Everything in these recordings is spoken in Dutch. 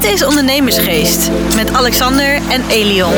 Dit is Ondernemersgeest met Alexander en Elion.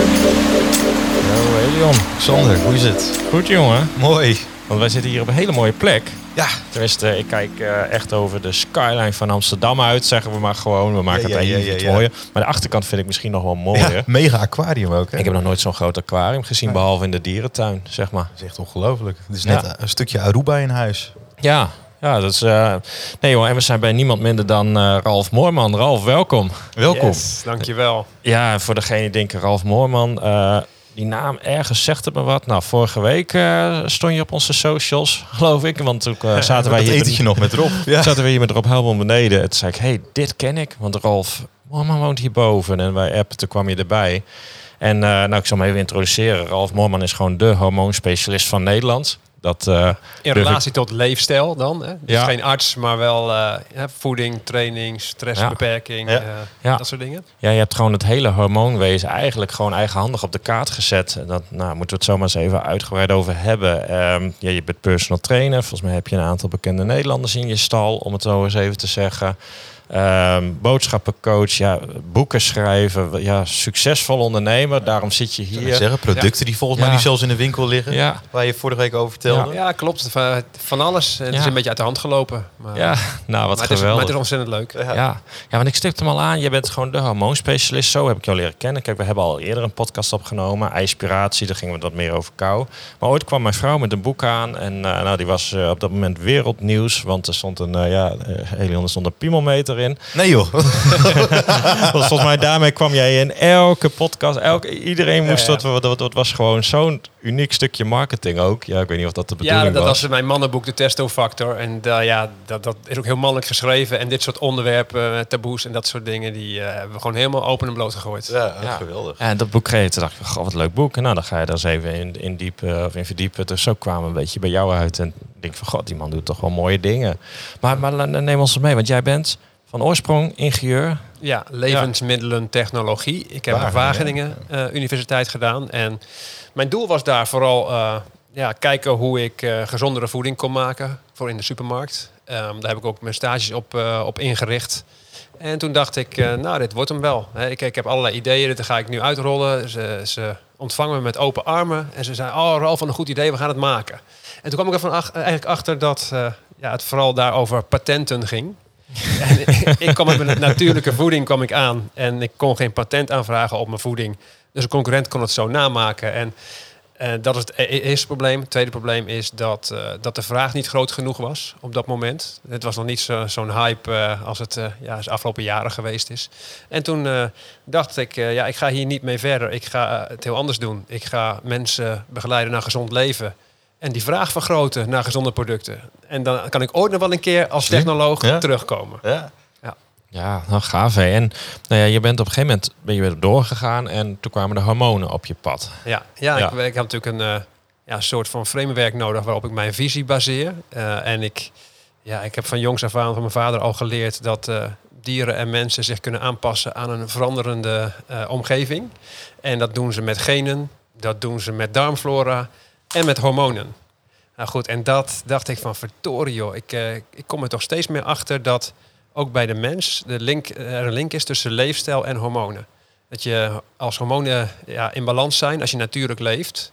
Hallo Elion. Sander, hoe is het? Goed jongen. Mooi. Want wij zitten hier op een hele mooie plek. Ja. Tenminste, ik kijk eh, echt over de skyline van Amsterdam uit, zeggen we maar gewoon. We maken Ja, het ja, even ja, iets ja. mooier. Maar de achterkant vind ik misschien nog wel mooier. ja. Mega aquarium ook. Hè? Ik heb nog nooit zo'n groot aquarium gezien, behalve in de dierentuin, zeg maar. Dat is echt ongelooflijk. Het is Ja. net een stukje Aruba in huis. Ja, ja dat is... eh, nee joh, en we zijn bij niemand minder dan eh, Ralf Moorman. Ralf, welkom. Welkom. Yes, dankjewel. Ja, voor degene die denken, Ralf Moorman, eh, die naam ergens zegt het me wat. Nou, vorige week eh, stond je op onze socials, geloof ik. Want toen eh, zaten wij hier... etentje nog met Rob. Ja. zaten we hier met Rob Helbom beneden. En toen zei ik, hey, dit ken ik. Want Ralf Moorman woont hierboven. En wij appen, toen kwam je erbij. En eh, nou, ik zal hem even introduceren. Ralf Moorman is gewoon de hormoonspecialist van Nederland. Dat, eh, In relatie tot leefstijl dan. Hè? Dus Ja. geen arts, maar wel eh, voeding, training, stressbeperking, Ja. eh, Ja. dat soort dingen. Ja, je hebt gewoon het hele hormoonwezen eigenlijk gewoon eigenhandig op de kaart gezet. En Dat nou, moeten we het zomaar eens even uitgebreid over hebben. Ehm, ja, je bent personal trainer. Volgens mij heb je een aantal bekende Nederlanders in je stal, om het zo eens even te zeggen. Ehm, boodschappencoach, ja, boeken schrijven, ja, succesvol ondernemer. Daarom zit je hier. zeggen, producten die volgens Ja. mij nu zelfs in de winkel liggen. Ja, Waar je vorige week over vertelde. Ja, klopt. Van, van alles. Het Ja. is een beetje uit de hand gelopen. Maar, ja, nou wat maar, het is, maar geweldig. het is ontzettend leuk. Ja. Ja. ja, want ik stipte hem al aan. Je bent gewoon de hormoonspecialist. Zo heb ik jou leren kennen. Kijk, we hebben al eerder een podcast opgenomen. IJspiratie, daar gingen we wat meer over kou. Maar ooit kwam mijn vrouw met een boek aan. En eh, nou, die was eh, op dat moment wereldnieuws. Want er stond een, eh, ja, eh, Elion, er stond een piemelmeter in. Nee joh. Dus volgens mij daarmee kwam jij in elke podcast. Elke, iedereen moest Ja, ja. dat. Dat, dat was gewoon zo'n uniek stukje marketing ook. Ja, ik weet niet of dat de Ja, bedoeling dat was. was mijn mannenboek, de Testo-factor. En da- ja, dat, dat is ook heel mannelijk geschreven. En dit soort onderwerpen, eh, taboes en dat soort dingen, die eh, hebben we gewoon helemaal open en bloot gegooid. Ja, Ja. geweldig. Ja, en dat boek kreeg ik. Toen dacht ik, goh, wat een leuk boek. En nou, dan ga je daar eens even in, in, diep, eh, of in verdiepen. Dus zo kwamen we een beetje bij jou uit. En ik denk van, god, die man doet toch wel mooie dingen. Maar, maar neem ons mee, want jij bent van oorsprong ingenieur. Ja, levensmiddelen technologie. Ik heb Wageningen, Wageningen eh, Universiteit gedaan. En mijn doel was daar vooral eh, ja, kijken hoe ik eh, gezondere voeding kon maken voor in de supermarkt. Ehm, daar heb ik ook mijn stages op, op ingericht. En toen dacht ik, nou, dit wordt hem wel. Ik, ik heb allerlei ideeën, dit ga ik nu uitrollen. Ze, ze ontvangen me met open armen. En ze zei, oh Ralf, van een goed idee, we gaan het maken. En toen kwam ik er van ach- eigenlijk achter dat ja, het vooral daar over patenten ging. En ik- kwam met natuurlijke voeding kwam ik aan. En ik kon geen patent aanvragen op mijn voeding. Dus een concurrent kon het zo namaken. En eh, dat is het e- eerste probleem. Het tweede probleem is dat, eh, dat de vraag niet groot genoeg was op dat moment. Het was nog niet zo- zo'n hype eh, als het ja, de afgelopen jaren geweest is. En toen dacht ik, ja, ik ga hier niet mee verder. Ik ga het heel anders doen. Ik ga mensen begeleiden naar gezond leven. En die vraag vergroten naar gezonde producten. En dan kan ik ooit nog wel een keer als technoloog Ja. terugkomen. Ja. Ja, nou gaaf hè. En nou ja, je bent op een gegeven moment ben je weer doorgegaan. En toen kwamen de hormonen op je pad. Ja, ja, Ja. Ik, ik heb natuurlijk een eh, ja, soort van framework nodig waarop ik mijn visie baseer. Eh, en ik, ja, ik heb van jongs af aan van mijn vader al geleerd dat eh, dieren en mensen zich kunnen aanpassen aan een veranderende eh, omgeving. En dat doen ze met genen, dat doen ze met darmflora en met hormonen. Nou goed, en dat dacht ik van verdorie joh. Ik, eh, ik kom er toch steeds meer achter dat ook bij de mens de link, er een link is tussen leefstijl en hormonen. Dat je als hormonen ja, in balans zijn, als je natuurlijk leeft,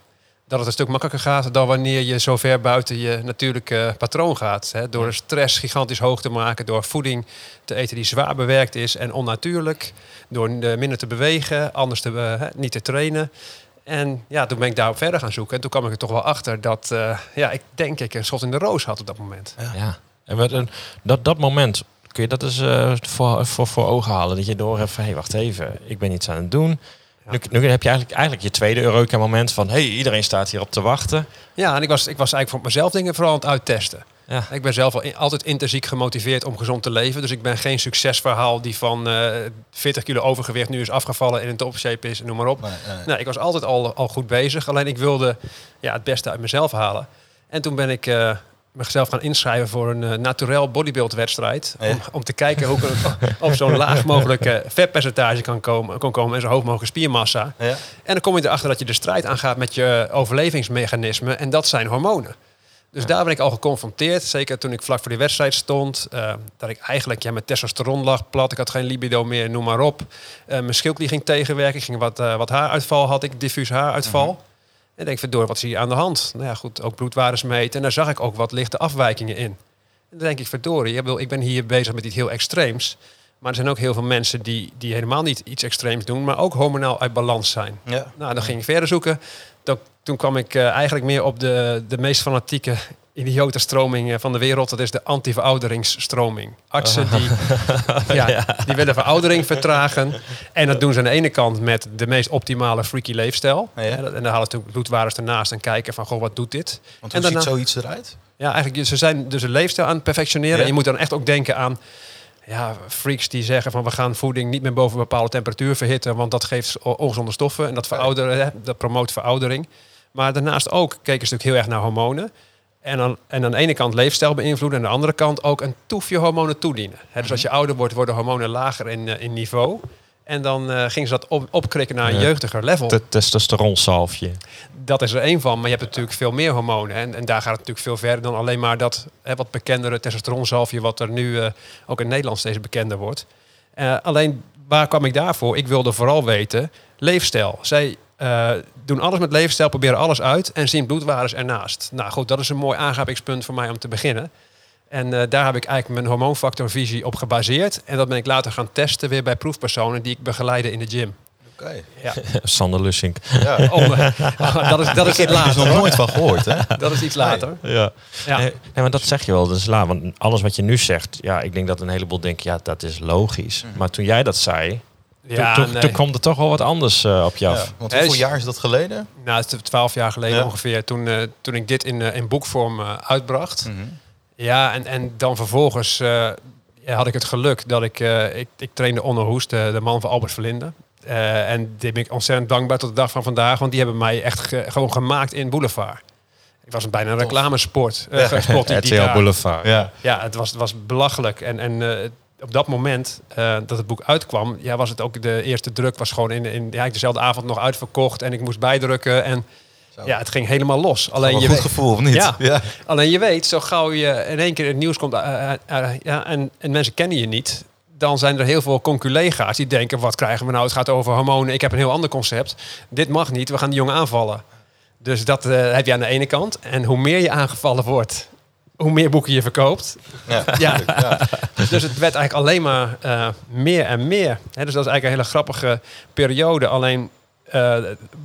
dat het een stuk makkelijker gaat dan wanneer je zo ver buiten je natuurlijke patroon gaat. Hè? Door stress gigantisch hoog te maken, door voeding te eten die zwaar bewerkt is en onnatuurlijk, door eh, minder te bewegen, anders te, eh, niet te trainen. En ja, toen ben ik daarop verder gaan zoeken. En toen kwam ik er toch wel achter dat eh, ja, ik denk ik een schot in de roos had op dat moment. Ja. En wat een, dat, dat moment, kun je dat eens eh, voor, voor, voor ogen halen? Dat je door hebt van, hé, hey, wacht even, ik ben iets aan het doen. Ja. Nu, nu heb je eigenlijk, eigenlijk je tweede Eureka moment van, hé, hey, iedereen staat hier op te wachten. Ja, en ik was, ik was eigenlijk voor mezelf dingen vooral aan het uittesten. Ja. Ik ben zelf al in- altijd intrinsiek gemotiveerd om gezond te leven. Dus ik ben geen succesverhaal die van eh 40 kilo overgewicht nu is afgevallen en in topshape is en noem maar op. Eh, Nou, ik was altijd al, al goed bezig. Alleen ik wilde ja, het beste uit mezelf halen. En toen ben ik eh, mezelf gaan inschrijven voor een uh, naturel bodybuildwedstrijd. Ja. Om, om te kijken hoe ik op zo'n laag mogelijke vetpercentage kan komen, kon komen en zo hoog mogelijke spiermassa. ja. En dan kom je erachter dat je de strijd aangaat met je overlevingsmechanismen. En dat zijn hormonen. Dus daar ben ik al geconfronteerd. Zeker toen ik vlak voor die wedstrijd stond. eh, dat ik eigenlijk ja, met testosteron lag plat. Ik had geen libido meer, noem maar op. Eh, mijn schildklier ging tegenwerken. Ik ging wat, eh, wat haaruitval had ik, diffuus haaruitval. En ik denk, verdorie, wat is hier aan de hand? Nou ja, goed, ook bloedwaardes meten. En daar zag ik ook wat lichte afwijkingen in. En dan denk ik, verdorie, ik, bedoel, ik ben hier bezig met iets heel extreems. Maar er zijn ook heel veel mensen die, die helemaal niet iets extreems doen, maar ook hormonaal uit balans zijn. Ja. Nou, dan ging ik verder zoeken. Dan, toen kwam ik eh, eigenlijk meer op de, de meest fanatieke idiote stroming eh, van de wereld. Dat is de anti-verouderingsstroming. Artsen die, ja, die willen veroudering vertragen. En dat doen ze aan de ene kant met de meest optimale freaky leefstijl. Ja. En dan halen ze natuurlijk bloedwaardes ernaast en kijken van, goh, wat doet dit? Want En hoe daarna- ziet zoiets eruit? Ja, eigenlijk, ze zijn dus een leefstijl aan het perfectioneren. En je moet dan echt ook denken aan ja, freaks die zeggen van we gaan voeding niet meer boven een bepaalde temperatuur verhitten, want dat geeft ongezonde stoffen en dat verouderen, hè, dat promoot veroudering. Maar daarnaast ook keken ze natuurlijk heel erg naar hormonen. En, dan, en aan de ene kant leefstijl beïnvloeden en aan de andere kant ook een toefje hormonen toedienen. Dus als je ouder wordt, worden hormonen lager in, eh, in niveau. En dan eh gingen ze dat op, opkrikken naar een Ja. jeugdiger level. De testosteronsalfje. Dat is er één van, maar je hebt natuurlijk veel meer hormonen. En, en daar gaat het natuurlijk veel verder dan alleen maar dat hè, wat bekendere testosteronzalfje... wat er nu eh, ook in Nederland steeds bekender wordt. Eh, alleen, waar kwam ik daarvoor? Ik wilde vooral weten, leefstijl. Zij doen alles met leefstijl, proberen alles uit... en zien bloedwaardes ernaast. Nou goed, dat is een mooi aangrijpingspunt voor mij om te beginnen. En eh, daar heb ik eigenlijk mijn hormoonfactorvisie op gebaseerd. En dat ben ik later gaan testen weer bij proefpersonen... die ik begeleide in de gym. Oké. Ja, Sander Lussink. Ja. om, eh, dat is, dat is Ik iets heb later. nog hoor. nooit van gehoord, hè? Dat is iets later. Ja. Ja. Nee, nee, maar dat zeg je wel. Dat is laat. Want alles wat je nu zegt, ja, ik denk dat een heleboel denken, ja, dat is logisch. Maar toen jij dat zei, Ja, toen, toen, nee. toen kwam er toch wel wat anders eh, op je Ja. af. Want Hè, hoeveel jaar is dat geleden? Nou, het is twaalf jaar geleden Ja. ongeveer, toen, eh, toen ik dit in, eh, in boekvorm eh, uitbracht. Mhm. Ja, en, en dan vervolgens eh, had ik het geluk dat ik, eh, ik, ik trainde Onno Hoest, de, de man van Albert Verlinde. Eh, en die ben ik ontzettend dankbaar tot de dag van vandaag, want die hebben mij echt ge- gewoon gemaakt in Boulevard. Ik was bijna een reclamesport. eh, sport die- Boulevard. Ja. Ja, het was, het was belachelijk. En, en op dat moment dat het boek uitkwam, ja, was het ook de eerste druk was gewoon in, in ja, dezelfde avond nog uitverkocht en ik moest bijdrukken en Zo. ja, het ging helemaal los. Alleen je goed weet, gevoel, of niet? Ja. ja. alleen je weet, zo gauw je in één keer het nieuws komt eh, eh, eh, ja, en, en mensen kennen je niet, dan zijn er heel veel conculega's die denken, wat krijgen we nou? Het gaat over hormonen, ik heb een heel ander concept. Dit mag niet, we gaan die jongen aanvallen. Dus dat heb je aan de ene kant. En hoe meer je aangevallen wordt, hoe meer boeken je verkoopt. Ja. Ja. ja. Dus het werd eigenlijk alleen maar meer en meer. Dus dat is eigenlijk een hele grappige periode. Alleen eh,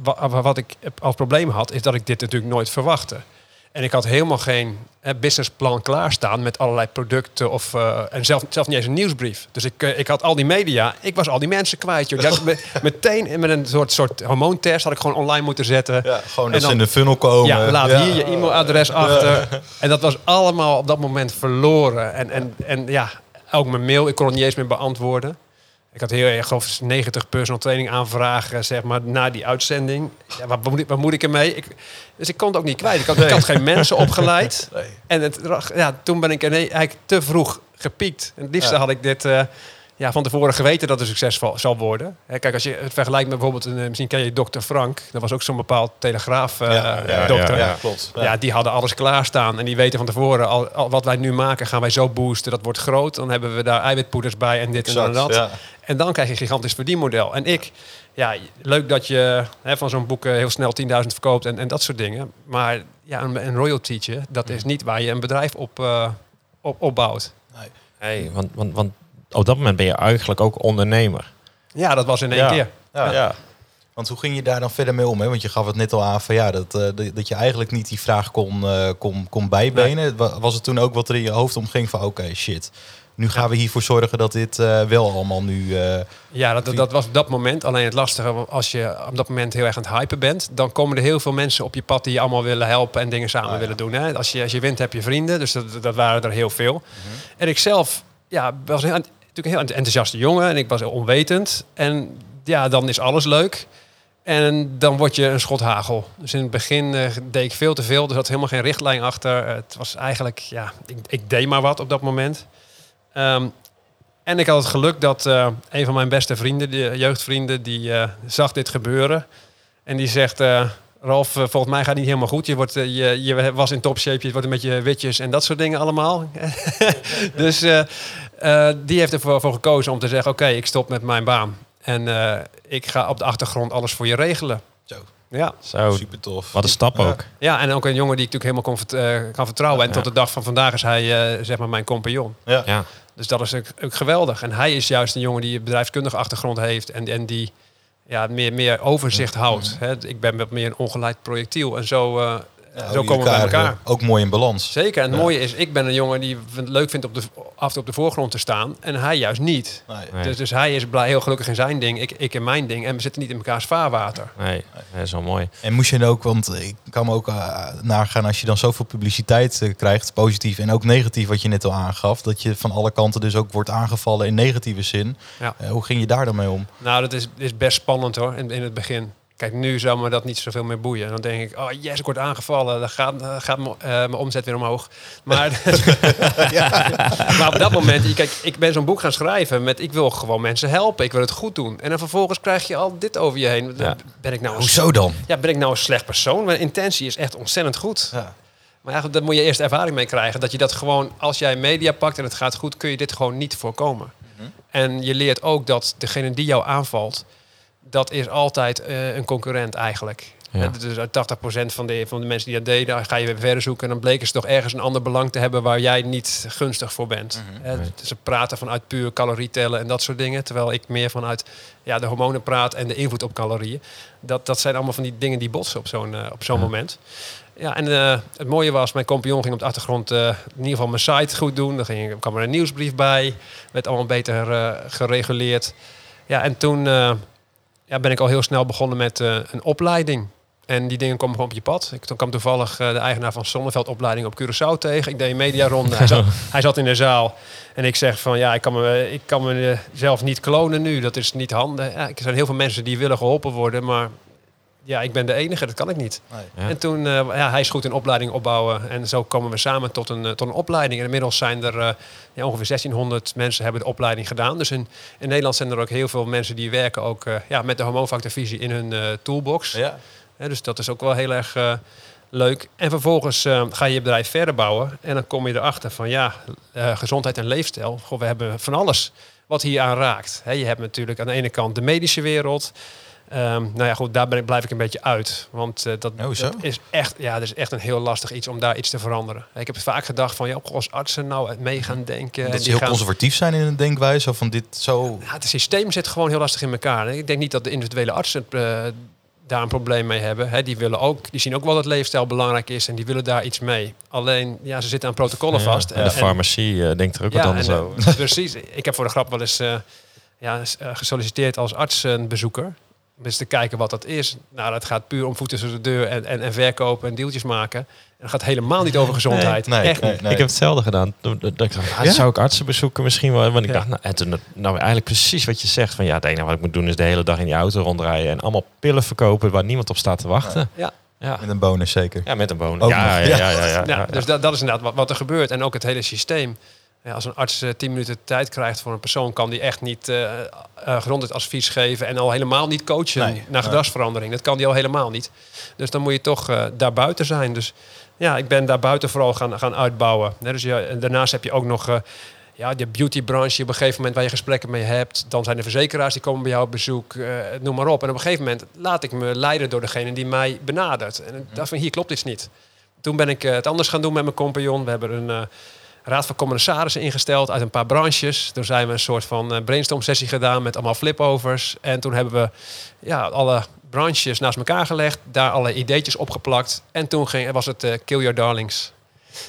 wa- wa- wat ik als probleem had, is dat ik dit natuurlijk nooit verwachtte. En ik had helemaal geen hè, businessplan klaarstaan met allerlei producten of eh, en zelf, zelf niet eens een nieuwsbrief. Dus ik, eh, ik had al die media, ik was al die mensen kwijt. Joh. Me- meteen met een soort, soort hormoontest had ik gewoon online moeten zetten. Ja, gewoon En ze dan- in de funnel komen. Ja, laat Ja. hier je e-mailadres achter. En dat was allemaal op dat moment verloren. En, en, en ja, ook mijn mail, ik kon het niet eens meer beantwoorden. Ik had heel erg ik, 90 personal training aanvragen, zeg maar, na die uitzending. Ja, wat, moet ik, wat moet ik ermee? Ik, dus ik kon het ook niet kwijt. Ik had, ik had geen mensen opgeleid. Nee. En het, ja, toen ben ik eigenlijk te vroeg gepiekt. En het liefste Ja. had ik dit eh, ja, van tevoren geweten dat het succesvol zal worden. Hè, kijk, als je het vergelijkt met bijvoorbeeld, een, eh, misschien ken je dokter Frank. Dat was ook zo'n bepaald telegraaf eh, Ja, ja, dokter. ja, klopt. Ja. die hadden alles klaarstaan. En die weten van tevoren, al, al wat wij nu maken, gaan wij zo boosten. Dat wordt groot. Dan hebben we daar eiwitpoeders bij en dit en Exact, dat. ja. En dan krijg je een gigantisch verdienmodel. En ik, ja, leuk dat je hè, van zo'n boek eh, heel snel 10.000 verkoopt en, en dat soort dingen. Maar ja, een, een royaltytje, dat is niet waar je een bedrijf op, eh, op opbouwt. Hey, want, want, want op dat moment ben je eigenlijk ook ondernemer. Ja, dat was in één Ja. keer. Ja. Want hoe ging je daar dan verder mee om? Hè? Want je gaf het net al aan van ja, dat, eh, dat- je eigenlijk niet die vraag kon, eh, kon, kon bijbenen. Wa- Was het toen ook wat er in je hoofd omging van oké, shit. Nu gaan we hiervoor zorgen dat dit eh, wel allemaal nu... eh, Ja, dat, dat, was op dat moment. Alleen het lastige, als je op dat moment heel erg aan het hypen bent, dan komen er heel veel mensen op je pad die je allemaal willen helpen en dingen samen Ah, ja. willen doen. Hè? Als, je, als je wint, heb je vrienden. Dus dat, dat waren er heel veel. En ik zelf ja, was natuurlijk een heel enthousiaste jongen en ik was onwetend. En ja, dan is alles leuk. En dan word je een schot hagel. Dus in het begin eh, deed ik veel te veel. Er zat helemaal geen richtlijn achter. het was eigenlijk, ja, ik, ik deed maar wat op dat moment. Ehm, en ik had het geluk dat eh, een van mijn beste vrienden, de jeugdvrienden, die eh, zag dit gebeuren. En die zegt, Ralf, eh, volgens mij gaat het niet helemaal goed. Je, wordt, eh, je, je was in topshape, je wordt een beetje witjes en dat soort dingen allemaal. dus eh, eh, die heeft ervoor voor gekozen om te zeggen, oké, ik stop met mijn baan. En eh, ik ga op de achtergrond alles voor je regelen. Zo, Ja. Zo, super tof. wat een stap Ja. ook. ja, en ook een jongen die ik natuurlijk helemaal kon kan vertrouwen. En Ja. tot de dag van vandaag is hij eh, zeg maar mijn compagnon. Ja. Ja, Dus dat is ook, ook geweldig. En hij is juist een jongen die een bedrijfskundige achtergrond heeft en, en die ja, meer, meer overzicht houdt. Hè. Ik ben wat meer een ongeleid projectiel en zo, Ja, zo komen we bij elkaar. eh, Ook mooi in balans. Zeker. En het Ja. mooie is, ik ben een jongen die het leuk vindt op de, af en toe op de voorgrond te staan. En hij juist niet. Nee. Nee. Dus, dus hij is blij, heel gelukkig in zijn ding, ik, ik in mijn ding. En we zitten niet in mekaars vaarwater. nee, dat is wel mooi. En moest je dan ook, want ik kan me ook eh, nagaan als je dan zoveel publiciteit eh, krijgt, positief en ook negatief, wat je net al aangaf, dat je van alle kanten dus ook wordt aangevallen in negatieve zin. Ja. Hoe ging je daar dan mee om? Nou, dat is, is best spannend hoor, in, in het begin. Kijk, nu zou me dat niet zoveel meer boeien. Dan denk ik, oh yes, ik word aangevallen. Dan gaat, gaat mijn, eh, mijn omzet weer omhoog. Maar, maar op dat moment, kijk, ik ben zo'n boek gaan schrijven met... ik wil gewoon mensen helpen, ik wil het goed doen. En dan vervolgens krijg je al dit over je heen. Ja. Ben, ik nou Hoezo dan? ja, ben ik nou een slecht persoon? Mijn intentie is echt ontzettend goed. Ja. Maar goed, daar moet je eerst ervaring mee krijgen. Dat je dat gewoon, als jij media pakt en het gaat goed, kun je dit gewoon niet voorkomen. En je leert ook dat degene die jou aanvalt, dat is altijd eh, een concurrent eigenlijk. Ja. Dus uit 80% van de, van de mensen die dat deden, dan ga je weer verder zoeken. En dan bleken ze toch ergens een ander belang te hebben waar jij niet gunstig voor bent. Eh, Nee. Ze praten vanuit puur calorie tellen en dat soort dingen. Terwijl ik meer vanuit ja, de hormonen praat en de invloed op calorieën. Dat, dat zijn allemaal van die dingen die botsen op zo'n eh, op zo'n Ja. moment. Ja, en eh, het mooie was, mijn compagnon ging op de achtergrond in ieder geval mijn site goed doen. Dan ging, kwam er een nieuwsbrief bij. Werd allemaal beter eh, gereguleerd. Ja, en toen eh, ja, ben ik al heel snel begonnen met eh, een opleiding. En die dingen komen gewoon op je pad. Ik, toen kwam toevallig eh, de eigenaar van Zonneveld opleiding op Curaçao tegen. Ik deed een mediaronde. Hij zat, hij zat in de zaal. En ik zeg van ja, ik kan, me, ik kan mezelf niet klonen nu. Dat is niet handig. Ja, er zijn heel veel mensen die willen geholpen worden. Maar ja, ik ben de enige. Dat kan ik niet. En toen, eh, ja, hij is goed in opleiding opbouwen. En zo komen we samen tot een, eh, tot een opleiding. En inmiddels zijn er eh, ja, ongeveer 1600 mensen hebben de opleiding gedaan. Dus in, in Nederland zijn er ook heel veel mensen die werken ook, eh, ja, met de hormoonfactorvisie in hun eh, toolbox. Ja. Hè, dus dat is ook wel heel erg eh, leuk. En vervolgens eh, ga je je bedrijf verder bouwen. En dan kom je erachter van ja, eh, gezondheid en leefstijl. Goh, we hebben van alles wat hier aan raakt. Hè, je hebt natuurlijk aan de ene kant de medische wereld. Ehm, nou ja, goed, daar ben ik, blijf ik een beetje uit. Want eh, dat, Oh, is echt, ja, dat is echt een heel lastig iets om daar iets te veranderen. Ik heb vaak gedacht van, ja, als artsen nou mee gaan denken. en Dat ze heel gaan- conservatief zijn in een denkwijze, of van dit zo... ja, het systeem zit gewoon heel lastig in elkaar. Ik denk niet dat de individuele artsen eh, daar een probleem mee hebben. Die, willen ook, die zien ook wel dat leefstijl belangrijk is en die willen daar iets mee. Alleen, ja, ze zitten aan protocollen Ja, vast. en de farmacie eh, denkt er ook wat anders en, over. precies. Ik heb voor de grap wel eens ja, gesolliciteerd als artsenbezoeker. Om eens te kijken wat dat is. Nou, dat gaat puur om voeten tussen de deur en, en, en verkopen en deeltjes maken. En dat gaat helemaal niet over gezondheid. Nee, Echt nee, niet. nee. Ik heb hetzelfde gedaan. Dat ik dacht, ah, Ja? zou ik artsen bezoeken misschien wel? Want ik Ja. dacht, nou, en toen, nou eigenlijk precies wat je zegt. Van ja, het enige wat ik moet doen is de hele dag in die auto rondrijden en allemaal pillen verkopen waar niemand op staat te wachten. Ja. Ja, Met een bonus zeker. ja met een bonus. Ja, ja, ja. ja, ja, ja, Ja, ja. dus dat, dat is inderdaad wat, wat er gebeurt. En ook het hele systeem. Ja, als een arts eh, 10 minuten tijd krijgt voor een persoon, kan die echt niet eh eh, gezondheidsadvies geven en al helemaal niet coachen Nee, naar nee. gedragsverandering. Dat kan die al helemaal niet. Dus dan moet je toch daarbuiten zijn. Dus ja, ik ben daarbuiten vooral gaan, gaan uitbouwen. Dus ja, en daarnaast heb je ook nog ja, de beautybranche op een gegeven moment waar je gesprekken mee hebt. Dan zijn de verzekeraars die komen bij jou op bezoek, noem maar op. En op een gegeven moment laat ik me leiden door degene die mij benadert. En ik dacht van hier klopt iets niet. Toen ben ik het anders gaan doen met mijn compagnon. We hebben een raad van commissarissen ingesteld uit een paar branches. Toen zijn we een soort van eh, brainstorm sessie gedaan met allemaal flipovers. En toen hebben we ja, alle branches naast elkaar gelegd, daar alle ideetjes opgeplakt. En toen ging, was het eh, Kill Your Darlings.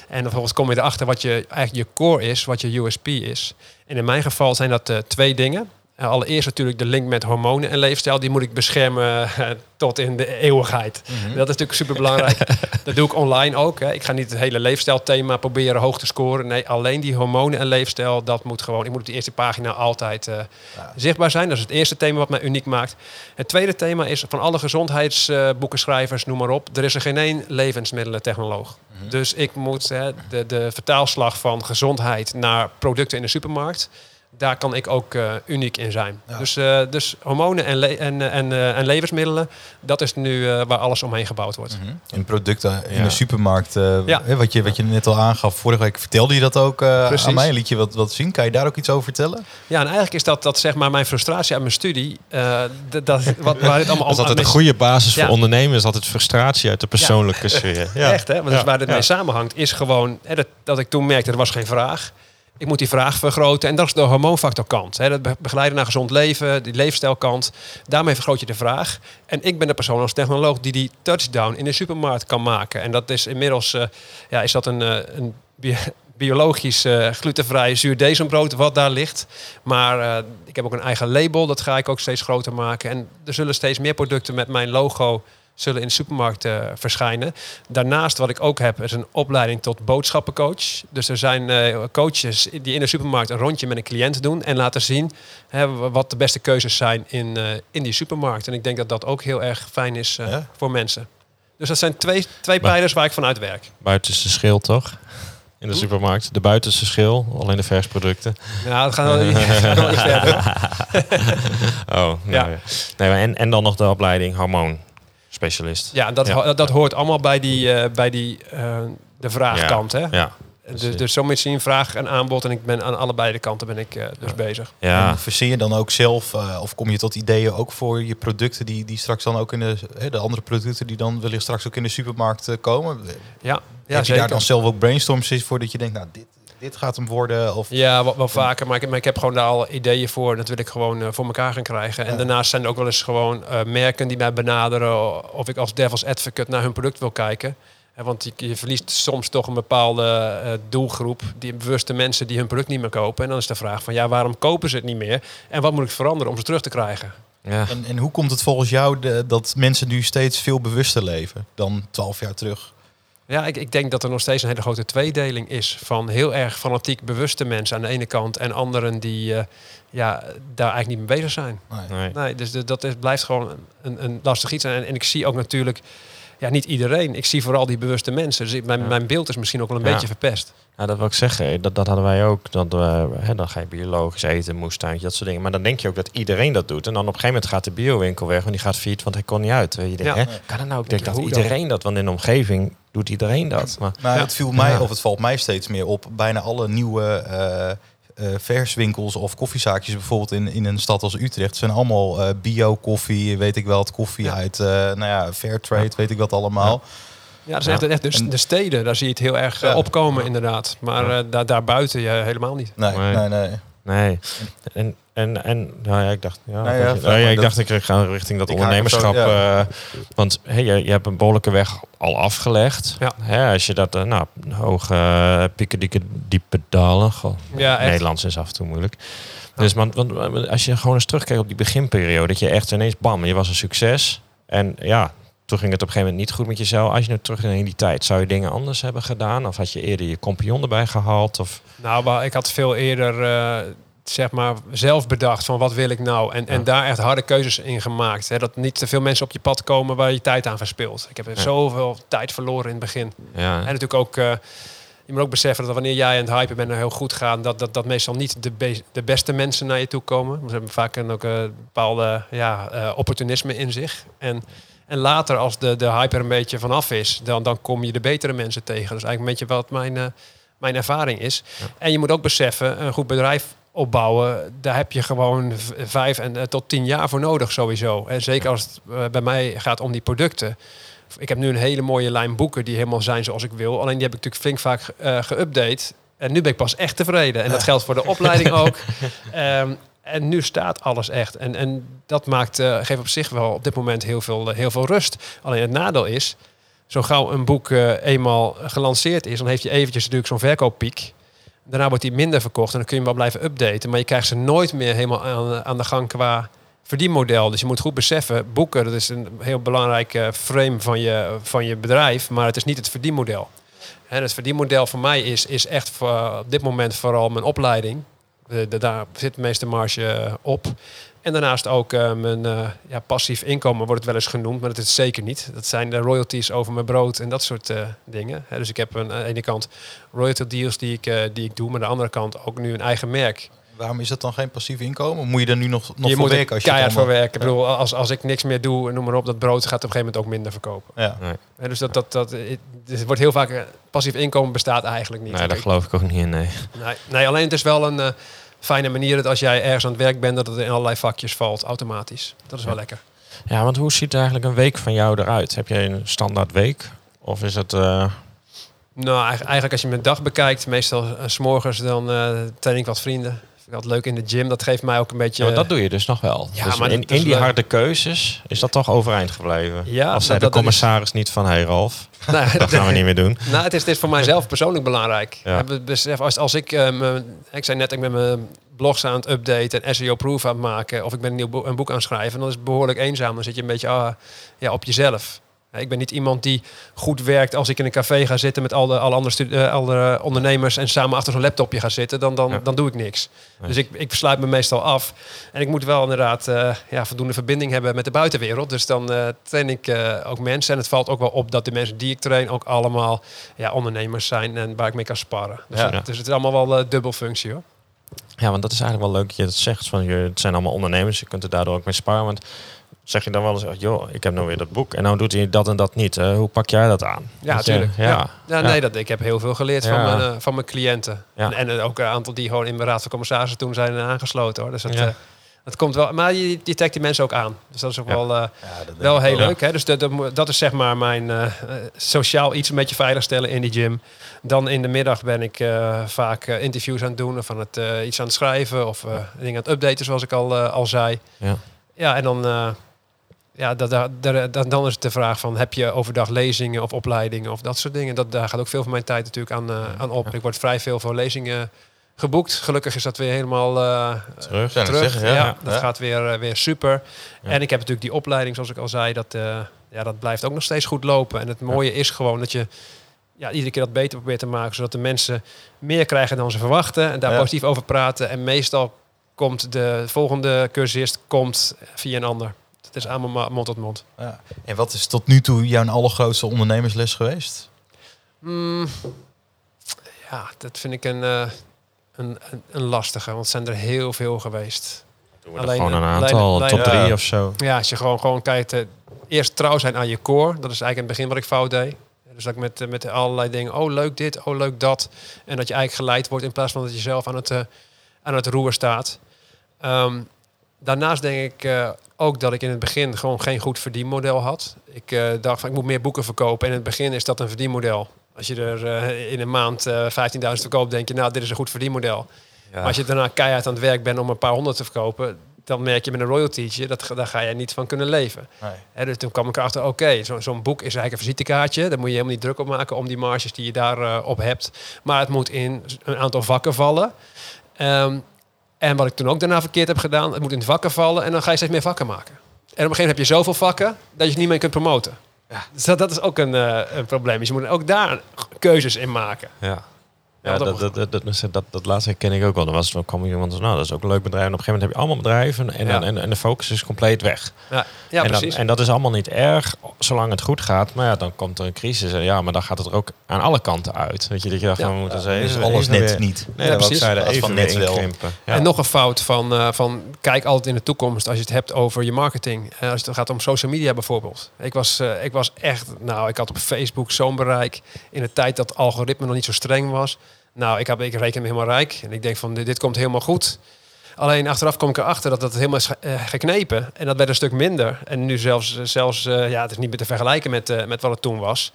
En vervolgens kom je erachter wat je eigenlijk je core is, wat je USP is. En in mijn geval zijn dat eh, twee dingen. Allereerst natuurlijk de link met hormonen en leefstijl. Die moet ik beschermen eh, tot in de eeuwigheid. Mhm. Dat is natuurlijk super belangrijk. dat doe ik online ook. Hè. Ik ga niet het hele leefstijlthema proberen hoog te scoren. Nee, alleen die hormonen en leefstijl, dat moet gewoon. Ik moet op die eerste pagina altijd eh, Ja. zichtbaar zijn. Dat is het eerste thema wat mij uniek maakt. Het tweede thema is van alle gezondheidsboekenschrijvers, noem maar op. Er is er geen één levensmiddelentechnoloog. Mhm. Dus ik moet hè, de, de vertaalslag van gezondheid naar producten in de supermarkt. Daar kan ik ook eh, uniek in zijn. Ja. Dus, eh, dus hormonen en, le- en, eh, en, eh, en levensmiddelen, dat is nu eh, waar alles omheen gebouwd wordt. En producten in Ja. de supermarkt, eh, Ja. hè, wat, je, wat je net al aangaf. Vorige week vertelde je dat ook eh, aan mij. Liet je wat, wat zien? Kan je daar ook iets over vertellen? Ja, en eigenlijk is dat, dat zeg maar mijn frustratie uit mijn studie. eh, dat, wat, waar dit allemaal Dat is altijd een mis- goede basis Ja. voor ondernemen. Is altijd frustratie uit de persoonlijke sfeer. Ja. Echt, hè? Want dat is Ja. waar dit mee samenhangt, is gewoon hè, dat, dat ik toen merkte, er was geen vraag. Ik moet die vraag vergroten. En dat is de hormoonfactorkant. Dat be- begeleiden naar gezond leven, die leefstijlkant. Daarmee vergroot je de vraag. En ik ben de persoon als technoloog die die touchdown in de supermarkt kan maken. En dat is inmiddels eh, ja, is dat een, eh, een bi- biologisch eh, glutenvrij zuurdesembrood wat daar ligt. Maar eh, ik heb ook een eigen label, dat ga ik ook steeds groter maken. En er zullen steeds meer producten met mijn logo zullen in de supermarkt eh, verschijnen. Daarnaast wat ik ook heb is een opleiding tot boodschappencoach. Dus er zijn eh, coaches die in de supermarkt een rondje met een cliënt doen en laten zien hè, wat de beste keuzes zijn in, eh, in die supermarkt. En ik denk dat dat ook heel erg fijn is Ja. voor mensen. Dus dat zijn twee, twee Maar- pijlers waar ik vanuit werk. Buitenste schil, toch? In de supermarkt. De buitenste schil, alleen de versproducten. Ja, dat gaat wel iets verder. Oh, nou ja. Nee, maar en, en dan nog de opleiding hormoonspecialist. Ja, dat, Ja. ho- dat hoort allemaal bij die, eh, bij die eh, de vraagkant. Hè? Ja, Dus, dus zo moet zien, vraag en aanbod. En ik ben aan allebei de kanten ben ik eh, dus bezig. ja. En verzin je dan ook zelf, eh, of kom je tot ideeën ook voor je producten die, die straks dan ook in de, hè, de andere producten die dan wellicht straks ook in de supermarkt komen? Ja, Ja, ja Heb je zeker. daar dan zelf ook brainstorms voor dat je denkt, nou dit, dit gaat hem worden? Of, Ja, wel, wel vaker. Maar ik, maar ik heb gewoon daar al ideeën voor. Dat wil ik gewoon eh, voor elkaar gaan krijgen. En Ja. daarnaast zijn er ook wel eens gewoon eh, merken die mij benaderen. Of ik als devil's advocate naar hun product wil kijken. Eh, want je, je verliest soms toch een bepaalde eh, doelgroep. Die bewuste mensen die hun product niet meer kopen. En dan is de vraag van ja, waarom kopen ze het niet meer? En wat moet ik veranderen om ze terug te krijgen? ja. En, en hoe komt het volgens jou de- dat mensen nu steeds veel bewuster leven dan twaalf jaar terug? Ja, ik, ik denk dat er nog steeds een hele grote tweedeling is van heel erg fanatiek bewuste mensen aan de ene kant en anderen die eh, ja, daar eigenlijk niet mee bezig zijn. Nee. Nee. Nee, dus de- dat is, blijft gewoon een, een lastig iets. En, en ik zie ook natuurlijk, ja, niet iedereen. Ik zie vooral die bewuste mensen. Dus ik, mijn, Ja. mijn beeld is misschien ook wel een Ja. beetje verpest. Nou, dat wil ik zeggen. Dat, dat hadden wij ook. Dat, we hè, dan ga je biologisch eten, moestuintje, dat soort dingen. Maar dan denk je ook dat iedereen dat doet. En dan op een gegeven moment gaat de biowinkel weg. Want die gaat failliet, want hij kon niet uit. Weet je, denkt, Ja. hè, kan het nou ook denk dat dan? iedereen dat? Want in de omgeving doet iedereen dat. Maar, Nou, Ja. het viel mij, Ja. of het valt mij steeds meer op. Bijna alle nieuwe eh, eh, verswinkels of koffiezaakjes, bijvoorbeeld in, in een stad als Utrecht, zijn allemaal eh, bio-koffie, weet ik wel, het koffie Ja. uit, eh nou ja, Fairtrade, weet ik wat allemaal. Ja, dat is echt, echt de, de steden, daar zie je het heel erg Ja. opkomen inderdaad. Maar Ja. eh, daar, daarbuiten ja, helemaal niet. Nee, Nee. nee, nee. nee. En, en, en nou ja, ik dacht, ja, Nou ja, je- nou ja, ik dacht ik ga richting dat zo, ondernemerschap. ja. eh, want hey, je, je hebt een behoorlijke weg al afgelegd. Ja. Hè, als je dat, eh, nou, hoge uh, pieken, diepe dalen. Goh, Ja, echt. Nederlands is af en toe moeilijk. Dus want, want als je gewoon eens terugkijkt op die beginperiode, dat je echt ineens bam, je was een succes. En ja, toen ging het op een gegeven moment niet goed met jezelf. Als je nu terug in die tijd, zou je dingen anders hebben gedaan? Of had je eerder je compagnon erbij gehaald? Of, Nou, maar ik had veel eerder eh, zeg maar zelf bedacht van wat wil ik nou. En, en daar echt harde keuzes in gemaakt. Hè, dat niet te veel mensen op je pad komen waar je tijd aan verspilt. Ik heb er zoveel tijd verloren in het begin. ja, En natuurlijk ook, eh, je moet ook beseffen dat wanneer jij aan het hypen bent en heel goed gaat, dat, dat, dat meestal niet de, be- de beste mensen naar je toe komen. Ze hebben vaak een, ook een bepaalde ja, eh, opportunisme in zich. En, en later, als de, de hype er een beetje vanaf is, dan, dan kom je de betere mensen tegen. Dat is eigenlijk een beetje wat mijn, eh, mijn ervaring is. Ja. En je moet ook beseffen, een goed bedrijf opbouwen, daar heb je gewoon vijf en, eh, tot tien jaar voor nodig sowieso. En zeker als het eh, bij mij gaat om die producten. Ik heb nu een hele mooie lijn boeken die helemaal zijn zoals ik wil. Alleen die heb ik natuurlijk flink vaak eh geüpdate. En nu ben ik pas echt tevreden. En dat geldt voor de opleiding ook. Ehm, en nu staat alles echt. En, en dat maakt, eh, geeft op zich wel op dit moment heel veel, heel veel rust. Alleen het nadeel is, zo gauw een boek eenmaal gelanceerd is, dan heeft je eventjes natuurlijk zo'n verkooppiek. Daarna wordt die minder verkocht en dan kun je hem wel blijven updaten. Maar je krijgt ze nooit meer helemaal aan, aan de gang qua verdienmodel. Dus je moet goed beseffen, boeken, dat is een heel belangrijk eh, frame van je, van je bedrijf, maar het is niet het verdienmodel. En het verdienmodel voor mij is, is echt voor, op dit moment vooral mijn opleiding. Daar zit de meeste marge op. En daarnaast ook eh, mijn eh, ja, passief inkomen wordt het wel eens genoemd, maar dat is het zeker niet. Dat zijn de royalties over mijn brood en dat soort eh, dingen. Hè, dus ik heb aan de ene kant royalty deals die ik, eh, die ik doe, maar aan de andere kant ook nu een eigen merk. Waarom is dat dan geen passief inkomen? Moet je er nu nog, nog je voor moet er werken? Als je keihard voor werken. Ik bedoel, als, als ik niks meer doe, noem maar op, dat brood gaat op een gegeven moment ook minder verkopen. Ja. Hè, dus dat, dat, dat, het het wordt heel vaak, passief inkomen bestaat eigenlijk niet. Nee, daar Ik- geloof ik ook niet in, nee. nee, nee, alleen het is wel een fijne manier dat als jij ergens aan het werk bent, dat het in allerlei vakjes valt, automatisch. Dat is wel Ja. lekker. Ja, want hoe ziet eigenlijk een week van jou eruit? Heb je een standaard week? Of is het... eh, Nou, eigen- eigenlijk als je mijn dag bekijkt, meestal eh, s s'morgens, dan eh train ik wat vrienden. Ik altijd leuk in de gym. Dat geeft mij ook een beetje... ja, dat doe je dus nog wel. Ja, dus maar in, die leuk. harde keuzes is dat toch overeind gebleven? Ja, Als zei dat- de is- commissaris niet van... Hey Ralf, Nou, dat gaan we niet meer doen. Nou, het is, het is voor mijzelf persoonlijk belangrijk. Ja. Besef, als, als ik, eh, mijn- ik zei net, ik ben mijn blogs aan het updaten en SEO-proof aan het maken, of ik ben een nieuw boek, een boek aan het schrijven, dan is het behoorlijk eenzaam. Dan zit je een beetje ah, ja, op jezelf. Ik ben niet iemand die goed werkt als ik in een café ga zitten met alle, alle andere, eh, ondernemers en samen achter zo'n laptopje ga zitten, dan, dan, Ja. dan doe ik niks. Nee. Dus ik, ik sluit me meestal af. En ik moet wel inderdaad eh, ja, voldoende verbinding hebben met de buitenwereld. Dus dan eh, train ik ook mensen. En het valt ook wel op dat de mensen die ik train ook allemaal ja, ondernemers zijn en waar ik mee kan sparren. Dus, Ja. dus het is allemaal wel dubbel functie hoor. Ja, want dat is eigenlijk wel leuk dat je dat zegt. Van, je, het zijn allemaal ondernemers, je kunt er daardoor ook mee sparen. Want zeg je dan wel eens, joh, ik heb nou weer dat boek. En nou doet hij dat en dat niet. Hoe pak jij dat aan? Ja, natuurlijk. Ja, Ja. Ja, nee, dat, ik heb heel veel geleerd van, mijn, eh, van mijn cliënten. Ja. En, en ook een aantal die gewoon in mijn raad van commissarissen toen zijn aangesloten hoor. Dus dat, Ja. eh, dat komt wel. Maar je, je trekt die mensen ook aan. Dus dat is ook Ja. wel, eh, Ja, dat denk wel heel wel. leuk. Hè? Dus dat, dat, moet- dat is zeg maar mijn sociaal iets een beetje veiligstellen in die gym. Dan in de middag ben ik eh, vaak interviews aan het doen of aan het, iets aan het schrijven of eh, dingen aan het updaten zoals ik al, al zei. Ja. Ja, en dan, eh, ja, dat, dat, dat- dan, is het de vraag van heb je overdag lezingen of opleidingen of dat soort dingen. Dat, daar gaat ook veel van mijn tijd natuurlijk aan, eh, aan op. Ik word vrij veel voor lezingen geboekt. Gelukkig is dat weer helemaal eh, Terug. Terug. zeggen, ja, ja. dat Ja. gaat weer, eh, weer super. Ja. En ik heb natuurlijk die opleiding, zoals ik al zei, dat, ja, dat blijft ook nog steeds goed lopen. En het mooie is gewoon dat je ja, iedere keer dat beter probeert te maken, zodat de mensen meer krijgen dan ze verwachten en daar positief over praten. En meestal komt de volgende cursist komt via een ander. Het is allemaal ma- mond tot mond. Ja. En wat is tot nu toe jouw allergrootste ondernemersles geweest? Hmm, ja, dat vind ik een, eh, een, een, een lastige, want het zijn er heel veel geweest. Doen we Alleen- gewoon een aantal, top Ja. drie of zo. Ja, als je gewoon, gewoon kijkt, eh, eerst trouw zijn aan je core. Dat is eigenlijk in het begin wat ik fout deed. Dus dat ik met, met allerlei dingen, oh leuk dit, oh leuk dat. En dat je eigenlijk geleid wordt in plaats van dat je zelf aan het, eh, aan het roer staat. Ehm, daarnaast denk ik eh, ook dat ik in het begin gewoon geen goed verdienmodel had. Ik eh, dacht van ik moet meer boeken verkopen. En in het begin is dat een verdienmodel. Als je er eh, in een maand eh 15.000 verkoopt, denk je nou dit is een goed verdienmodel. Maar als je daarna keihard aan het werk bent om een paar honderd te verkopen, dan merk je met een royaltytje, dat, daar ga je niet van kunnen leven. Nee. Dus toen kwam ik erachter, oké, zo- zo'n boek is eigenlijk een visitekaartje. Daar moet je helemaal niet druk op maken om die marges die je daarop op hebt. Maar het moet in een aantal vakken vallen. Ehm, en wat ik toen ook daarna verkeerd heb gedaan, het moet in vakken vallen en dan ga je steeds meer vakken maken. En op een gegeven moment heb je zoveel vakken dat je het niet meer kunt promoten. Ja. Dus dat, dat is ook een, eh, een probleem. Dus je moet ook daar keuzes in maken. Ja. Ja, Ja, dat dat, dat, dat, dat, dat, dat laatste ken ik ook wel. Dan was het, kwam iemand van, nou, dat is ook een leuk bedrijf. En op een gegeven moment heb je allemaal bedrijven en, Ja. en, en, en de focus is compleet weg. Ja, ja en, dan- precies. en dat is allemaal niet erg, zolang het goed gaat. Maar ja, dan komt er een crisis. En ja, maar dan gaat het er ook aan alle kanten uit. Weet je, dat je dacht, Ja. van, we moeten Ja, ze dan is even- alles even net weer- niet. Nee, Ja, dat precies. Dat even net wel. inkrimpen. Ja. En nog een fout van, eh, van kijk altijd in de toekomst als je het hebt over je marketing. Eh, als het gaat om social media bijvoorbeeld. Ik was, eh, ik was echt, nou, ik had op Facebook zo'n bereik in de tijd dat het algoritme nog niet zo streng was. Nou, ik, heb, ik reken me helemaal rijk en ik denk van dit, komt helemaal goed. Alleen achteraf kom ik erachter dat dat helemaal is eh, geknepen. En dat werd een stuk minder. En nu zelfs, zelfs eh, ja, het is niet meer te vergelijken met, eh, met wat het toen was.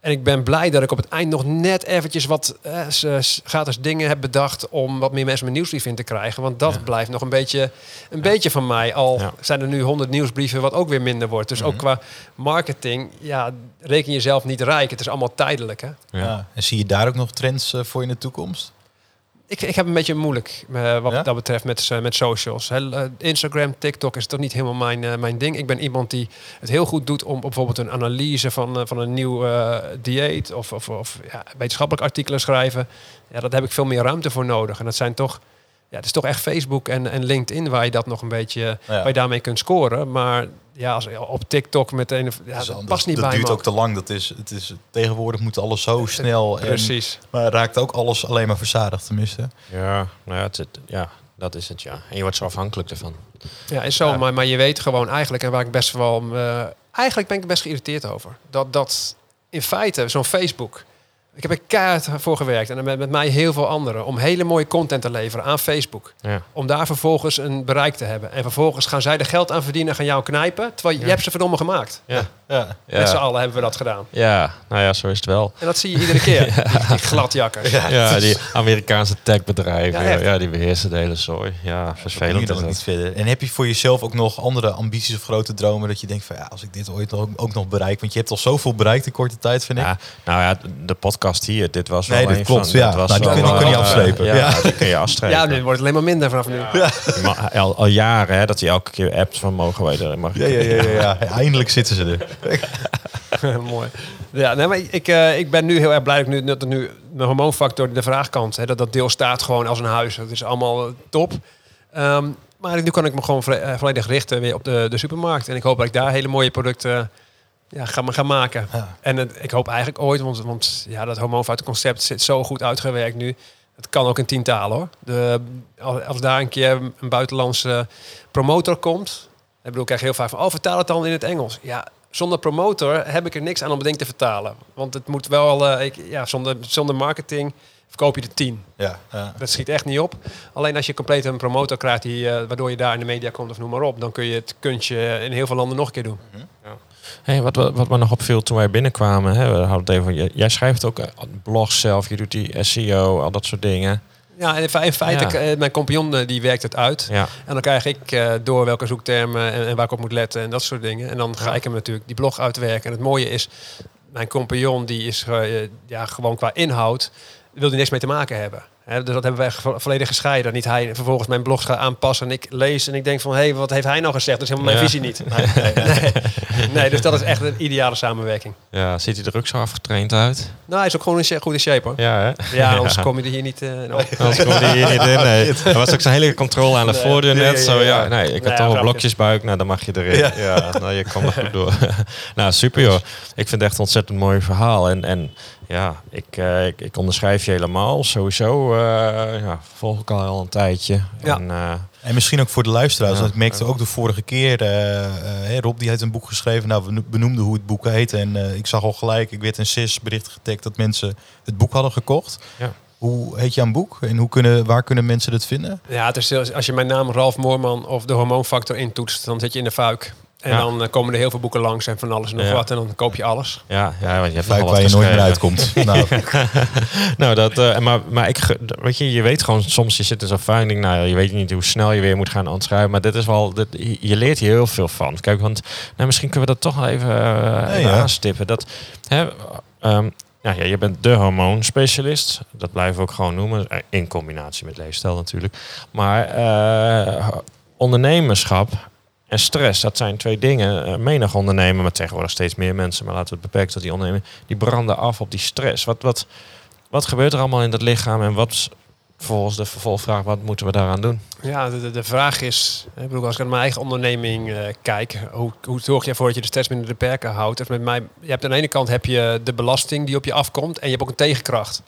En ik ben blij dat ik op het eind nog net eventjes wat eh, s- gratis dingen heb bedacht om wat meer mensen mijn nieuwsbrief in te krijgen. Want dat Ja. blijft nog een beetje, een beetje van mij. Al Ja. zijn er nu honderd nieuwsbrieven, wat ook weer minder wordt. Dus ook Mhm. qua marketing, ja, reken jezelf niet rijk. Het is allemaal tijdelijk. Hè? Ja. Ja. En zie je daar ook nog trends eh, voor in de toekomst? Ik, ik heb een beetje moeilijk eh, wat Ja? dat betreft met, eh, met socials. Eh, Instagram, TikTok is toch niet helemaal mijn, mijn ding. Ik ben iemand die het heel goed doet om bijvoorbeeld een analyse van, van een nieuw dieet of, of, of ja, wetenschappelijk artikelen schrijven. Ja, daar heb ik veel meer ruimte voor nodig. En dat zijn toch, ja, het is toch echt Facebook en, en LinkedIn waar je dat nog een beetje, Ja. waar je daarmee kunt scoren. Maar ja, als, op TikTok meteen, ja, Dat is dat anders. past niet dat bij duurt me. ook te lang. Dat is, het is, tegenwoordig moet alles zo snel. En, Precies. maar raakt ook alles alleen maar verzadigd tenminste. Ja, nou ja, het, zit- ja, dat is het, ja. En je wordt zo afhankelijk ervan. Ja, is zo. Ja. Maar, maar je weet gewoon eigenlijk, en waar ik best wel... eh, eigenlijk ben ik er best geïrriteerd over. Dat, dat in feite, zo'n Facebook... Ik heb er keihard voor gewerkt. En met, met mij heel veel anderen. Om hele mooie content te leveren aan Facebook. Ja. Om daar vervolgens een bereik te hebben. En vervolgens gaan zij er geld aan verdienen en gaan jou knijpen. Terwijl je Ja. hebt ze verdomme gemaakt. Ja. Ja. Met z'n allen hebben we dat gedaan. ja, nou ja, zo is het wel. En dat zie je iedere keer. Die, die gladjakkers. Ja, die Amerikaanse techbedrijven, Ja, die beheersen de hele zooi. Ja, vervelend dan is niet dat. verder. En heb je voor jezelf ook nog andere ambities of grote dromen dat je denkt van ja, als ik dit ooit ook, ook nog bereik, want je hebt al zoveel bereikt in korte tijd, vind ik. Ja, nou ja, de podcast hier, dit was Nee, wel dat een klopt, van, ja. dat was Nou, die kun je- die kun je afstrepen. Ja, Ja. die kun je afstrepen. Ja, nu wordt het alleen maar minder vanaf nu. Maar al, al jaren hè, dat hij elke keer appt van mogen wij er. Mag ja, ja, ja, ja. Eindelijk zitten ze er. Mooi. Ja, nee, maar ik, eh, ik ben nu heel erg blij dat nu, dat er nu mijn hormoonfactor, de vraagkant, hè, dat dat deel staat gewoon als een huis. Dat is allemaal eh, top. Ehm, maar nu kan ik me gewoon eh, volledig richten weer op de, de supermarkt. En ik hoop dat ik daar hele mooie producten ja, ga, ga maken. Ja. En het- ik hoop eigenlijk ooit, want, want ja, dat hormoonfactor concept zit zo goed uitgewerkt nu. Het kan ook in tientalen hoor. De, als, als daar een keer een buitenlandse promotor komt. Ik bedoel, ik krijg heel vaak van, oh, vertaal het dan in het Engels. Ja, zonder promotor heb ik er niks aan om het ding te vertalen. Want het moet wel, eh, ik, ja, zonder, zonder marketing verkoop je de tien. Ja, ja. Dat schiet echt niet op. Alleen als je compleet een promotor krijgt, die, eh, waardoor je daar in de media komt of noem maar op, dan kun je het kunstje in heel veel landen nog een keer doen. Hey, wat, wat, wat me nog opviel toen wij binnenkwamen, hè, we hadden het even, van, jij- jij schrijft ook eh, blogs zelf, je doet die SEO, al dat soort dingen. Ja, in fe- in feite, Ja. eh, mijn compagnon eh, die werkt het uit. Ja, En dan krijg ik eh, door welke zoektermen en, en waar ik op moet letten en dat soort dingen. En dan ga Ja. ik hem natuurlijk die blog uitwerken. En het mooie is, mijn compagnon die is ja, gewoon qua inhoud, wil hij niks mee te maken hebben. Dus dat hebben wij vo- volledig gescheiden. Niet hij vervolgens mijn blogs gaat aanpassen en ik lees en ik denk van, hé, hey, wat heeft hij nou gezegd? Dat is helemaal mijn visie niet. Nee, nee, nee, dus dat is echt een ideale samenwerking. ja, ziet hij er ook zo afgetraind uit? Nou, hij is ook gewoon in sha- goed in shape hoor. Ja, hè? Ja, anders kom je er hier niet... nou. Anders komt hij hier niet in. Nee. Er was ook zo'n hele controle aan de voordeur net. zo, ja. Nee, ik had toch wel grapje. blokjesbuik. Nou, dan mag je erin. Ja. Ja, nou, je kwam er goed door. nou, super joh. Ik vind het echt een ontzettend mooi verhaal. En, en ja, ik, eh, ik, ik onderschrijf je helemaal. Sowieso eh, ja, volg ik al al een tijdje. Ja. En, eh, En misschien ook voor de luisteraars. Ja. want ik merkte ook de vorige keer, hè, Rob die heeft een boek geschreven. Nou, we benoemden hoe het boek heet. En eh, ik zag al gelijk, ik werd in CIS bericht getagd dat mensen het boek hadden gekocht. Ja. Hoe heet jouw boek? En hoe kunnen, waar kunnen mensen het vinden? Ja, het is, als je mijn naam Ralf Moorman of de hormoonfactor intoetst, dan zit je in de fuik. En Ja. dan eh, komen er heel veel boeken langs en van alles en nog Ja. wat. En dan koop je alles. ja, ja, want je hebt waar je nooit meer uitkomt. nou, Nou, dat, eh, maar, maar ik, weet je, je weet gewoon soms, je zit in zo'n fuik, denk, nou, je weet niet hoe snel je weer moet gaan ontschrijven, maar dit is wel, dit, je- leert hier heel veel van. Kijk, want nou, misschien kunnen we dat toch wel even, eh, even aanstippen. Dat, hè, ehm, ja, ja, je bent de hormoonspecialist, dat blijven we ook gewoon noemen, in combinatie met leefstijl natuurlijk. Maar eh, ondernemerschap en stress, dat zijn twee dingen. Eh, menig ondernemer, maar tegenwoordig steeds meer mensen, maar laten we het beperken tot die ondernemer, die branden af op die stress. Wat, wat, wat gebeurt er allemaal in dat lichaam en wat volgens de vervolgvraag, wat moeten we daaraan doen? Ja, de, de, vraag is, ik bedoel, als ik naar mijn eigen onderneming eh, kijk, hoe, hoe zorg je ervoor dat je de stress binnen de perken houdt? Met mij, je hebt aan de ene kant heb je de belasting die op je afkomt en je hebt ook een tegenkracht.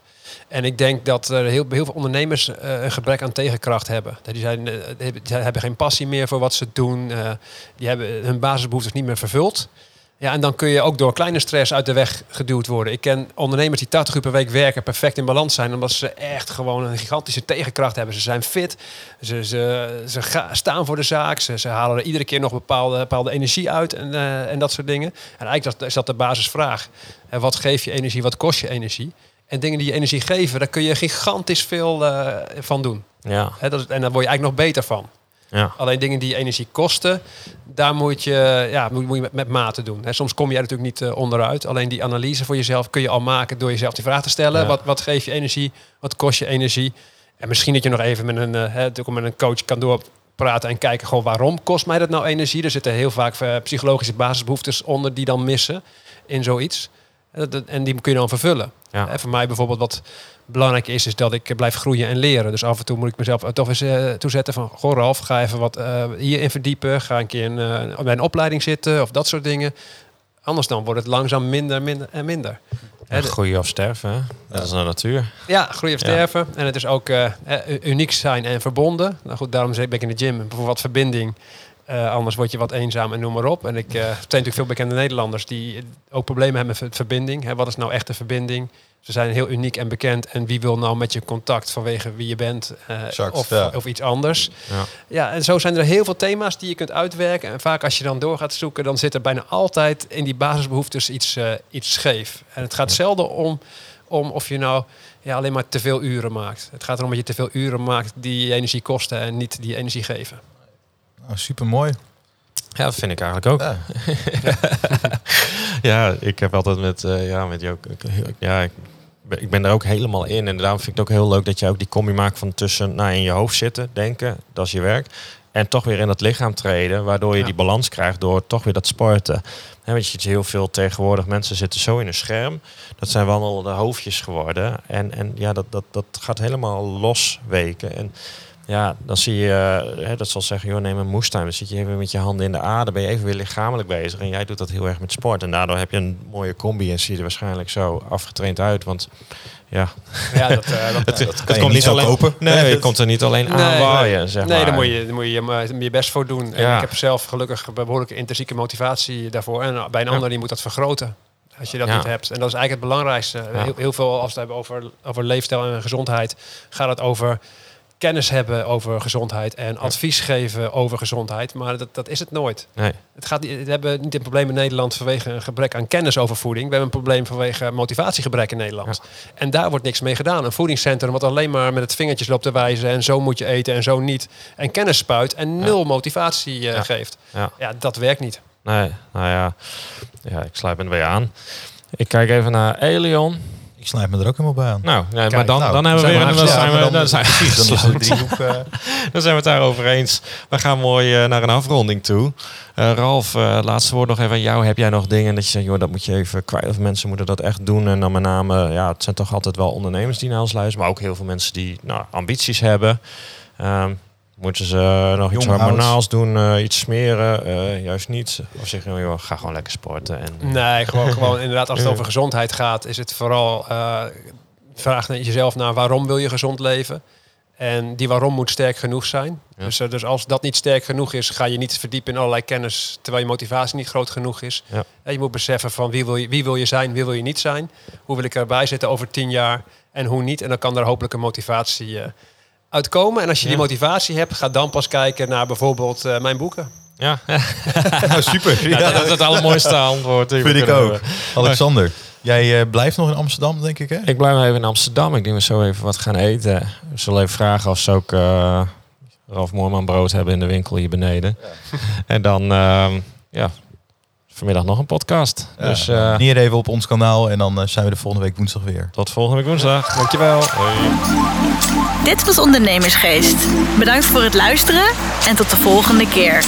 En ik denk dat er heel, heel veel ondernemers eh, een gebrek aan tegenkracht hebben. Die, zijn, eh, die hebben- geen passie meer voor wat ze doen. eh, die hebben hun basisbehoeftes niet meer vervuld. Ja, en dan kun je ook door kleine stress uit de weg geduwd worden. Ik ken ondernemers die 80 uur per week werken, perfect in balans zijn, omdat ze echt gewoon een gigantische tegenkracht hebben. Ze zijn fit, ze, ze, ze staan voor de zaak, ze, halen er iedere keer nog bepaalde, bepaalde energie uit en, en dat soort dingen. En eigenlijk is dat de basisvraag. Wat geeft je energie, wat kost je energie? En dingen die je energie geven, daar kun je gigantisch veel eh, van doen. Ja, dat, is- en daar word je eigenlijk nog beter van. ja, Alleen dingen die energie kosten, daar moet je, ja, moet, moet je met, met mate doen. Hè, soms kom je er natuurlijk niet eh, onderuit. Alleen die analyse voor jezelf kun je al maken door jezelf die vraag te stellen. Ja. Wat, wat geeft je energie? Wat kost je energie? En misschien dat je nog even met een, natuurlijk met een coach kan doorpraten en kijken gewoon waarom kost mij dat nou energie? Er zitten heel vaak psychologische basisbehoeftes onder die dan missen in zoiets. Eh, En die kun je dan vervullen. ja. Hè, voor mij bijvoorbeeld wat belangrijk is, is dat ik eh, blijf groeien en leren. Dus af en toe moet ik mezelf toch eens eh, toezetten van... Goh Ralf, ga even wat eh, hierin verdiepen. Ga een keer in, eh, bij een opleiding zitten of dat soort dingen. Anders dan wordt het langzaam minder, minder en minder. En de- groeien of sterven, hè? dat is de natuur. ja, groeien of Ja. sterven. En het is ook eh, eh, uniek zijn en verbonden. Nou goed, daarom ben ik in de gym. Bijvoorbeeld wat verbinding. Eh, anders word je wat eenzaam en noem maar op. En ik er zijn natuurlijk veel bekende Nederlanders die ook problemen hebben met verbinding. Hè, wat is nou echte verbinding? Ze zijn heel uniek en bekend. En wie wil nou met je contact vanwege wie je bent eh, Exact, of, ja. of iets anders? Ja. Ja, en zo zijn er heel veel thema's die je kunt uitwerken. En vaak als je dan door gaat zoeken, dan zit er bijna altijd in die basisbehoeftes iets, iets scheef. En het gaat zelden om, om of je nou ja, alleen maar te veel uren maakt. Het gaat erom dat je te veel uren maakt die je energie kosten en niet die energie geven. Nou, super mooi. Ja, dat vind ik eigenlijk ook. Ja. Ja, ik heb altijd met, eh ja, met jou. Ja, ik ik ben er ook helemaal in. En daarom vind ik het ook heel leuk dat je ook die combi maakt van tussen nou, in je hoofd zitten, denken, dat is je werk. En toch weer in het lichaam treden, waardoor je Ja. die balans krijgt door toch weer dat sporten. Hè, want je ziet heel veel tegenwoordig, mensen zitten zo in een scherm. Dat zijn wel de hoofdjes geworden. En, en ja, dat, dat, dat gaat helemaal losweken. En ja, dan zie je, eh, hè, dat zal zeggen, joh, neem een moestuin. Dan zit je even met je handen in de aarde, ben je even weer lichamelijk bezig. En jij doet dat heel erg met sport. En daardoor heb je een mooie combi en zie je er waarschijnlijk zo afgetraind uit. Want ja, Ja, dat, eh, dat, dat kan je komt niet alleen. Nee, je dat- komt er niet alleen Nee, aanwaaien, zeg nee, maar. daar moet je, daar moet je je, best voor doen. En Ja. ik heb zelf gelukkig behoorlijke intrinsieke motivatie daarvoor. En bij een Ja. ander die moet dat vergroten. Als je dat Ja. niet hebt. En dat is eigenlijk het belangrijkste. Ja. Heel, heel veel als we het hebben over, over leefstijl en gezondheid, gaat het over kennis hebben over gezondheid en advies geven over gezondheid. Maar dat, dat is het nooit. Nee. Het gaat, we hebben niet een probleem in Nederland vanwege een gebrek aan kennis over voeding. We hebben een probleem vanwege motivatiegebrek in Nederland. En daar wordt niks mee gedaan. Een voedingscentrum wat alleen maar met het vingertjes loopt te wijzen. En zo moet je eten en zo niet. En kennis spuit en nul motivatie eh, Ja. geeft. Ja. Ja, dat werkt niet. Nee, nou ja. Ja, ik sluit me er weer aan. Ik kijk even naar Elion. Ik sluit me er ook helemaal bij aan. Nou, nee, maar dan, nou, dan hebben we weer... we Dan zijn we, dan zijn, eh, Dan zijn we het daarover eens. We gaan mooi eh, naar een afronding toe. Eh, Ralf, laatste woord nog even aan jou. Heb jij nog dingen dat je zegt, joh, dat moet je even kwijt. Of mensen moeten dat echt doen. En dan met name, ja, het zijn toch altijd wel ondernemers die naar ons luisteren. Maar ook heel veel mensen die nou, ambities hebben. Ehm, moeten ze eh, nog iets hormonaals doen, eh, iets smeren? Eh, juist niet. Of zeg je, joh, ga gewoon lekker sporten. En, Nee, gewoon, gewoon inderdaad als het over gezondheid gaat, is het vooral eh vraag naar jezelf naar waarom wil je gezond leven. En die waarom moet sterk genoeg zijn. Ja. Dus, dus als dat niet sterk genoeg is, ga je niet verdiepen in allerlei kennis, terwijl je motivatie niet groot genoeg is. Ja. En je moet beseffen van wie wil je, wie wil je zijn, wie wil je niet zijn. Hoe wil ik erbij zitten over tien jaar en hoe niet. En dan kan er hopelijk een motivatie eh, uitkomen. En als je die Ja. motivatie hebt, ga dan pas kijken naar bijvoorbeeld eh, mijn boeken. ja, nou, super. ja, dat is het allermooiste antwoord. vind ik ook. hebben. Alexander, jij eh, blijft nog in Amsterdam, denk ik, hè? Ik blijf nog even in Amsterdam. Ik denk we zo even wat gaan eten. We zullen even vragen of ze ook eh Ralf Moorman brood hebben in de winkel hier beneden. En dan, ehm, ja, vanmiddag nog een podcast. Ja, dus eh, abonneer even op ons kanaal en dan eh, zijn we de volgende week woensdag weer. tot volgende week woensdag. Dankjewel. Hoi. Dit was Ondernemersgeest. Bedankt voor het luisteren en tot de volgende keer.